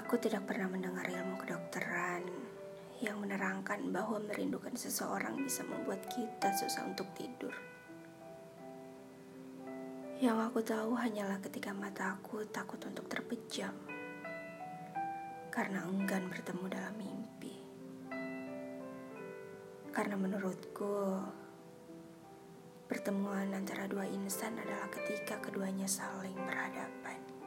Aku tidak pernah mendengar ilmu kedokteran yang menerangkan bahwa merindukan seseorang bisa membuat kita susah untuk tidur. Yang aku tahu hanyalah ketika mataku takut untuk terpejam karena enggan bertemu dalam mimpi. Karena menurutku, pertemuan antara dua insan adalah ketika keduanya saling berhadapan.